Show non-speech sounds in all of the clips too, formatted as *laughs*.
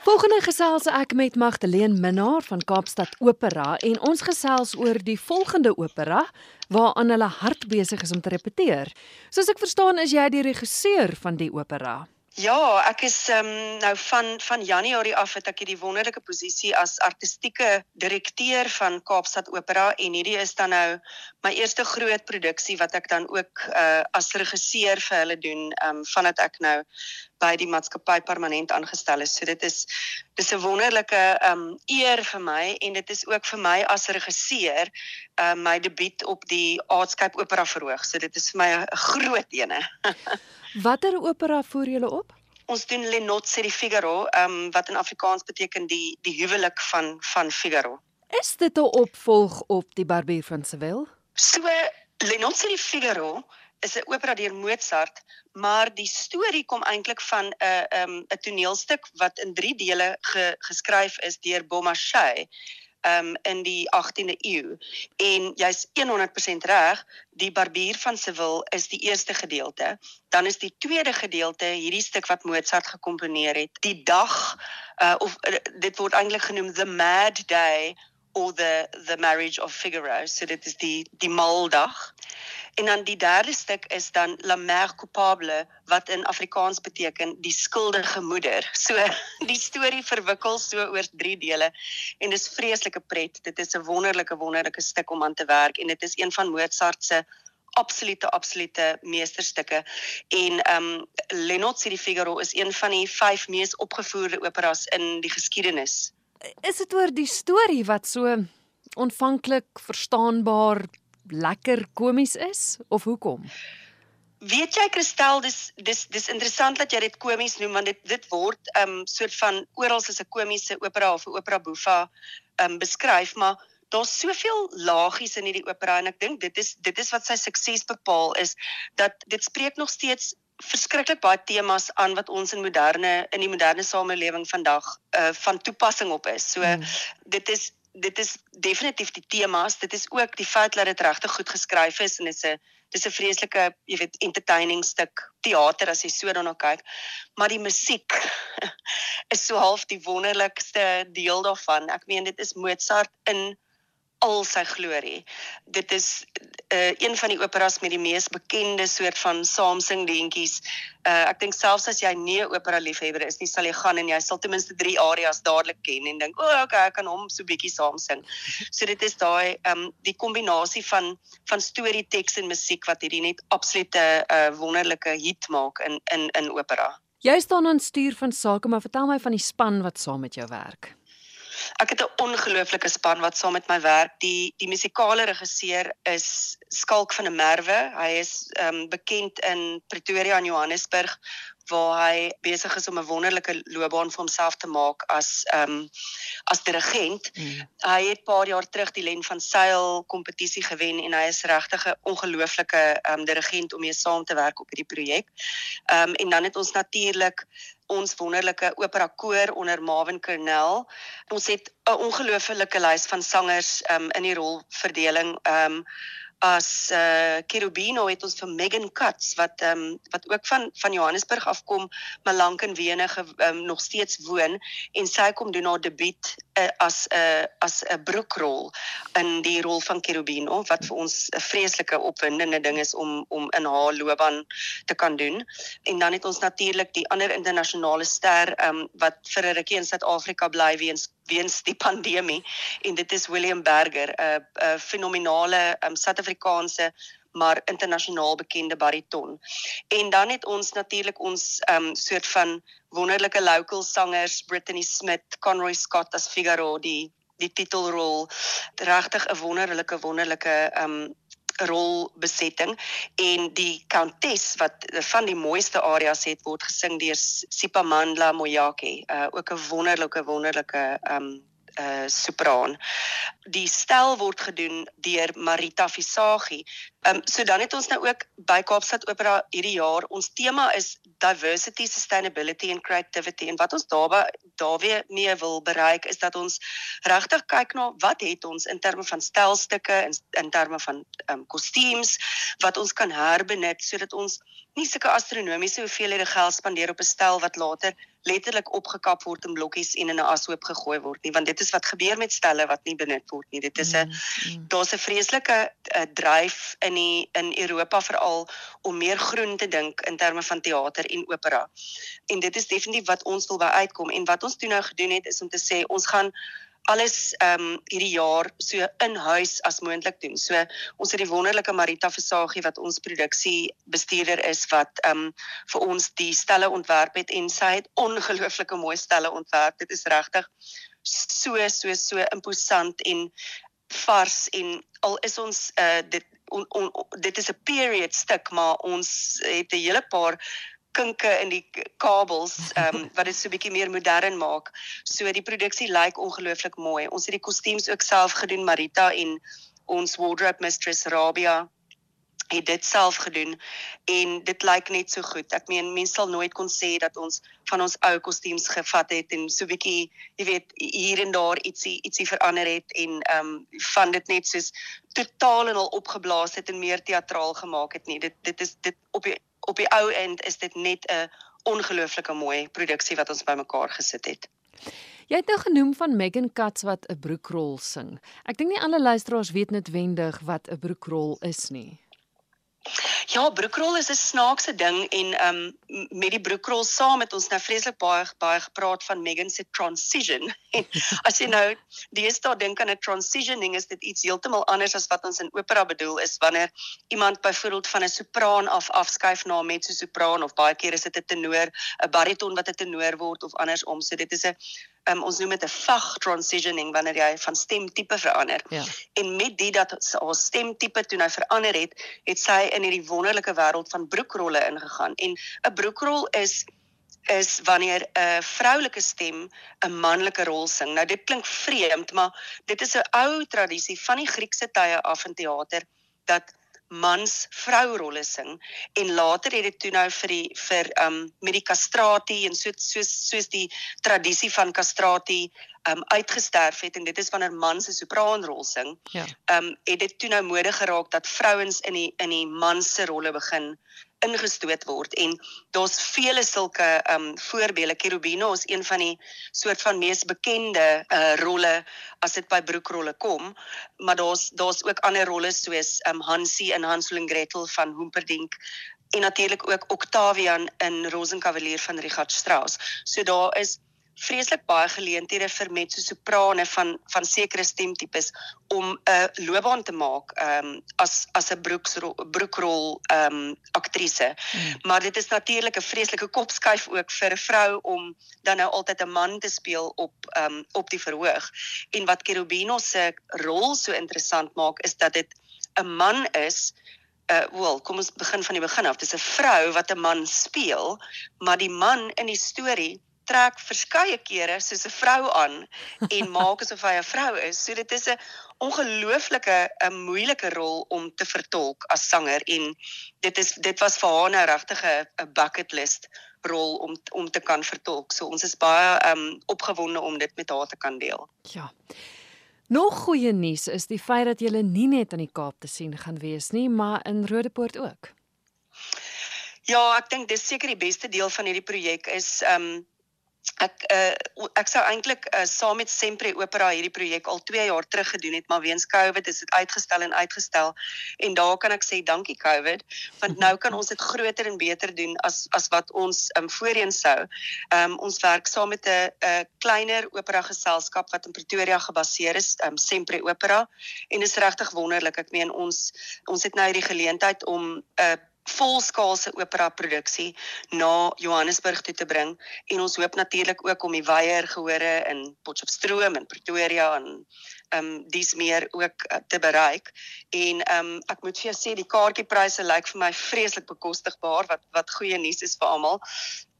Volgende gesels ek met Magdalene Minnar van Kaapstad Opera en ons gesels oor die volgende opera waaraan hulle hard besig is om te repeteer. Soos ek verstaan is jy die regisseur van die opera. Ja, ek is um, nou van van Januarie af het ek hierdie wonderlike posisie as artistieke direkteur van Kaapstad Opera en hierdie is dan nou my eerste groot produksie wat ek dan ook uh as regisseur vir hulle doen um, vandat ek nou by die maatskappy permanent aangestel is. So dit is dis 'n wonderlike ehm um, eer vir my en dit is ook vir my as regisseur ehm um, my debuut op die Aardskype Opera verhoog. So dit is vir my 'n groot ene. *laughs* Watter opera voer julle op? Ons doen Lenot se die Figaro, ehm um, wat in Afrikaans beteken die die huwelik van van Figaro. Is dit 'n opvolg op die Barbier van Seville? So Lenot se die Figaro is 'n opera deur Mozart, maar die storie kom eintlik van 'n 'n um, 'n toneelstuk wat in 3 dele ge, geskryf is deur Beaumarchais um in die 18de eeu en jy's 100% reg die barbier van Seville is die eerste gedeelte. Dan is die tweede gedeelte hierdie stuk wat Mozart gekomponeer het die dag uh, of uh, dit word eintlik genoem the mad day or the the marriage of Figaro. So dit is die die maldag En dan die derde stuk is dan La Mère Coupable wat in Afrikaans beteken die skuldige moeder. *laughs* So die storie verwikkel so oor 3 dele en dis vreeslike pret. Dit is 'n wonderlike wonderlike stuk om aan te werk en dit is een van Mozart se absolute absolute meesterstukke. En ehm um, Lenot se die Figaro is een van die vyf mees opgevoerde operas in die geskiedenis. Is dit oor die storie wat so ontvanklik verstaanbaar lekker komies is of hoekom? Weet jy Kristel, dis dis dis interessant dat jy dit komies noem want dit dit word um soort van oral as 'n komiese opera of 'n opera buffa um beskryf, maar daar's soveel lagies in hierdie opera en ek dink dit is dit is wat sy sukses bepaal is dat dit spreek nog steeds verskriklik baie temas aan wat ons in moderne in die moderne samelewing vandag uh van toepassing op is. So hmm. dit is dit is definitief die temas, dit is ook die feit dat dit regtig goed geskryf is en dit is 'n dis 'n vreeslike, jy weet, entertaining stuk teater as jy so daarna kyk. Maar die musiek *laughs* is so half die wonderlikste deel daarvan. Ek meen dit is Mozart in al sy glorie. Dit is uh, een van die operas met die mees bekende soort van saamsing deentjies. Uh, ek dink selfs as jy nie 'n opera liefhebber is nie, sal jy gaan en jy sal ten minste 3 arias dadelik ken en dink, "O, oh, okay, ek kan hom so bietjie saamsing." *laughs* So dit is daai ehm um, die kombinasie van van storie, teks en musiek wat hierdie net absolute 'n uh, wonderlike hit maak in in in opera. Jy staan aan stuur van sake, maar vertel my van die span wat saam met jou werk. Ek het 'n ongelooflike span wat saam met my werk. Die die musikale regisseur is Skalk van der Merwe. Hy is um bekend in Pretoria en Johannesburg waar hy besig is om 'n wonderlike loopbaan vir homself te maak as um as dirigent. Mm. Hy het paar jaar terug die Len van Sail kompetisie gewen en hy is regtig 'n ongelooflike um dirigent om mee saam te werk op hierdie projek. Um en dan het ons natuurlik ons wonderlike opera koor onder Marvin Cornell. Ons het 'n ongelooflike lys van sangers um in die rolverdeling. Um as uh Cherubino het ons vir Megan Katz wat ehm um, wat ook van van Johannesburg afkom, maar lank in Wene um, nog steeds woon en sy kom doen haar debuut uh, as 'n uh, as 'n broekrol in die rol van Cherubino wat vir ons 'n vreeslike opwindende ding is om om in haar loopbaan te kan doen. En dan het ons natuurlik die ander internasionale ster ehm um, wat vir 'n rukkie in Suid-Afrika bly weens weens die pandemie en dit is William Berger 'n 'n fenominale um, Suid-Afrikaanse maar internasionaal bekende bariton. En dan het ons natuurlik ons um soort van wonderlike local sangers Brittany Smith, Conroy Scott as Figaro die die titelrol. Regtig 'n wonderlike wonderlike um rolbesetting en die countess wat van die mooiste areas het word gesing deur Sipamandla Moyake, uh, ook 'n wonderlike wonderlike um uh sopraan. Die stel word gedoen deur Marita Visagie. Ehm um, so dan het ons nou ook by Kaapstad Opera hierdie jaar ons tema is diversity, sustainability and creativity en wat ons daarby daarmee mee wil bereik is dat ons regtig kyk na wat het ons in terme van stelstukke en in, in terme van ehm um, kostuums wat ons kan herbenut sodat ons nie sulke astronomiese hoeveelhede geld spandeer op 'n stel wat later letterlik opgekap word in blokkies en in 'n ashoop gegooi word nie, want dit is wat gebeur met stelle wat nie benut word nie. Dit is 'n mm, mm. daar's 'n vreeslike uh, dryf in die in Europa veral om meer groen te dink in terme van teater en opera. En dit is definitief wat ons wil by uitkom en wat ons toe nou gedoen het is om te sê ons gaan alles ehm um, hierdie jaar so in huis as moontlik doen. So ons het die wonderlike Marita Versagie wat ons produksie bestuurder is wat ehm um, vir ons die stelle ontwerp het en sy het ongelooflike mooi stelle ontwerp. Dit is regtig so so so imposant en vars en al is ons uh dit on, on, dit is 'n period stuk maar ons het 'n hele paar kinke in die kabels um, *laughs* wat dit so 'n bietjie meer modern maak. So die produksie lyk ongelooflik mooi. Ons het die kostuums ook self gedoen Marita en ons wardrobe mistress Rabia het dit self gedoen en dit lyk net so goed. Ek meen mense sal nooit kon sê dat ons van ons ou kostuums gevat het en so bietjie, jy weet, hier en daar ietsie ietsie verander het en ehm um, van dit net soos totaal en al opgeblaas het en meer teatraal gemaak het nie. Dit dit is dit op die op die ou end is dit net 'n ongelooflike mooi produksie wat ons bymekaar gesit het. Jy het nou genoem van Megan Katz wat 'n broekrol sing. Ek dink nie alle luisteraars weet netwendig wat 'n broekrol is nie. Ja, broekrol is 'n snaakse ding en ehm um, met die broekrol saam het ons nou vreeslik baie baie gepraat van Megan se transition. *laughs* En as jy nou deesdae dink aan 'n transitioning is dit iets heeltemal anders as wat ons in opera bedoel is wanneer iemand byvoorbeeld van 'n sopraan af afskuif na 'n mezzo-sopraan of baie keer is dit 'n tenor, 'n bariton wat 'n tenor word of andersom. So dit is 'n um, ons noem dit 'n vag transitioning wanneer jy van stemtipe verander. Ja. En met dit dat haar stemtipe toe nou verander het, het sy in hierdie wonderlike wêreld van broekrolle ingegaan. En 'n broekrol is is wanneer 'n vroulike stem 'n manlike rol sing. Nou dit klink vreemd, maar dit is 'n ou tradisie van die Griekse tye af in teater dat mans vrourolle sing en later het dit toe nou vir die vir um met die kastrati en so soos soos die tradisie van kastrati um uitgesterf het en dit is wanneer mans 'n sopraanrol sing. Ja. Um het dit toe nou mode geraak dat vrouens in die in die mans se rolle begin ingestoot word. En daar's vele sulke um voorbeelde. Cherubino is een van die soort van mees bekende uh rolle as dit by broekrolle kom. Maar daar's daar's ook ander rolle soos um Hansie in Hansel en Gretel van Humperdinck en natuurlik ook Octavian in Rosenkavalier van Richard Strauss. So daar is vreeslik baie geleenthede vir mezzo-soprane van van sekere stemtipes om 'n uh, loopbaan te maak um, as as 'n broeksrol broekrol ehm um, aktrise. Mm. Maar dit is natuurlik 'n vreeslike kopskuif ook vir 'n vrou om dan nou altyd 'n man te speel op ehm um, op die verhoog. En wat Cherubino se rol so interessant maak is dat dit 'n man is uh wel kom ons begin van die begin af. Dis 'n vrou wat 'n man speel, maar die man in die storie trek verskeie kere soos 'n vrou aan en *laughs* maak asof hy 'n vrou is. So dit is 'n ongelooflike 'n moeilike rol om te vertolk as sanger en dit is dit was vir haar 'n nou regtige 'n bucket list rol om om te kan vertolk. So ons is baie um opgewonde om dit met haar te kan deel. Ja. Nog goeie nuus is die feit dat jy nie net aan die Kaap te sien gaan wees nie, maar in Rodepoort ook. Ja, ek dink dis seker die beste deel van hierdie projek is um ek uh, ek sou eintlik uh, saam met Sempre Opera hierdie projek al 2 jaar terug gedoen het maar weens Covid is dit uitgestel en uitgestel en daar kan ek sê dankie Covid want nou kan ons dit groter en beter doen as as wat ons um, voorheen sou. Um, ons werk saam met 'n 'n kleiner opera geselskap wat in Pretoria gebaseer is, um, Sempre Opera en dit is regtig wonderlik. Ek meen ons ons het nou die geleentheid om 'n uh, volskaalse opera produksie na Johannesburg toe te bring en ons hoop natuurlik ook om die weier gehore in Potchefstroom en Pretoria en ehm um, dis meer ook uh, te bereik. En ehm um, ek moet vir jou sê die kaartjiepryse lyk vir my vreeslik bekostigbaar wat wat goeie nuus is vir almal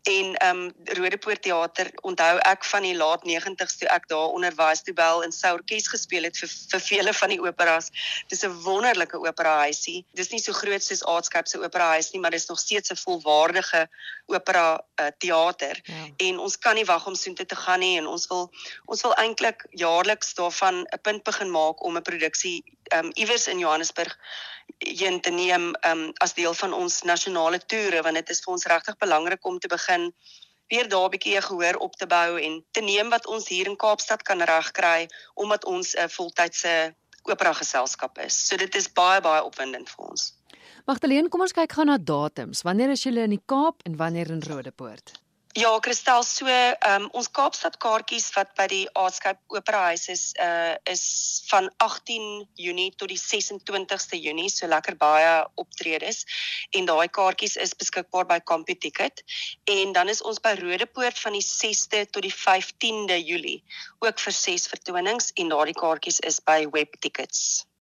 en ehm um, Rodepoort teater onthou ek van die laat 90s toe ek daar onderwys toe bel en sou orkes gespeel het vir vir vele van die operas. Dis 'n wonderlike opera huisie. Dis nie so groot soos Aardskap se opera huis nie, maar dis nog steeds 'n volwaardige opera uh, teater. Ja. En ons kan nie wag om soontoe te gaan nie en ons wil ons wil eintlik jaarliks daarvan 'n punt begin maak om 'n produksie ehm um, iewers in Johannesburg heen te neem um, as deel van ons nasionale toere want dit is vir ons regtig belangrik om te begin weer daar 'n bietjie gehoor op te bou en te neem wat ons hier in Kaapstad kan regkry omdat ons 'n voltydse opera geselskap is. So dit is baie baie opwindend vir ons. Magdalene, kom ons kyk gou na datums. Wanneer is julle in die Kaap en wanneer in Rodepoort? Ja, Kristel, so ehm um, ons Kaapstad kaartjies wat by die Aardskap Opera Huis is, uh is van 18 Junie tot die 26ste Junie, so lekker baie optredes. En daai kaartjies is beskikbaar by CompuTicket. En dan is ons by Rodepoort van die 6ste tot die 15de Julie, ook vir 6 vertonings en daardie kaartjies is by WebTickets.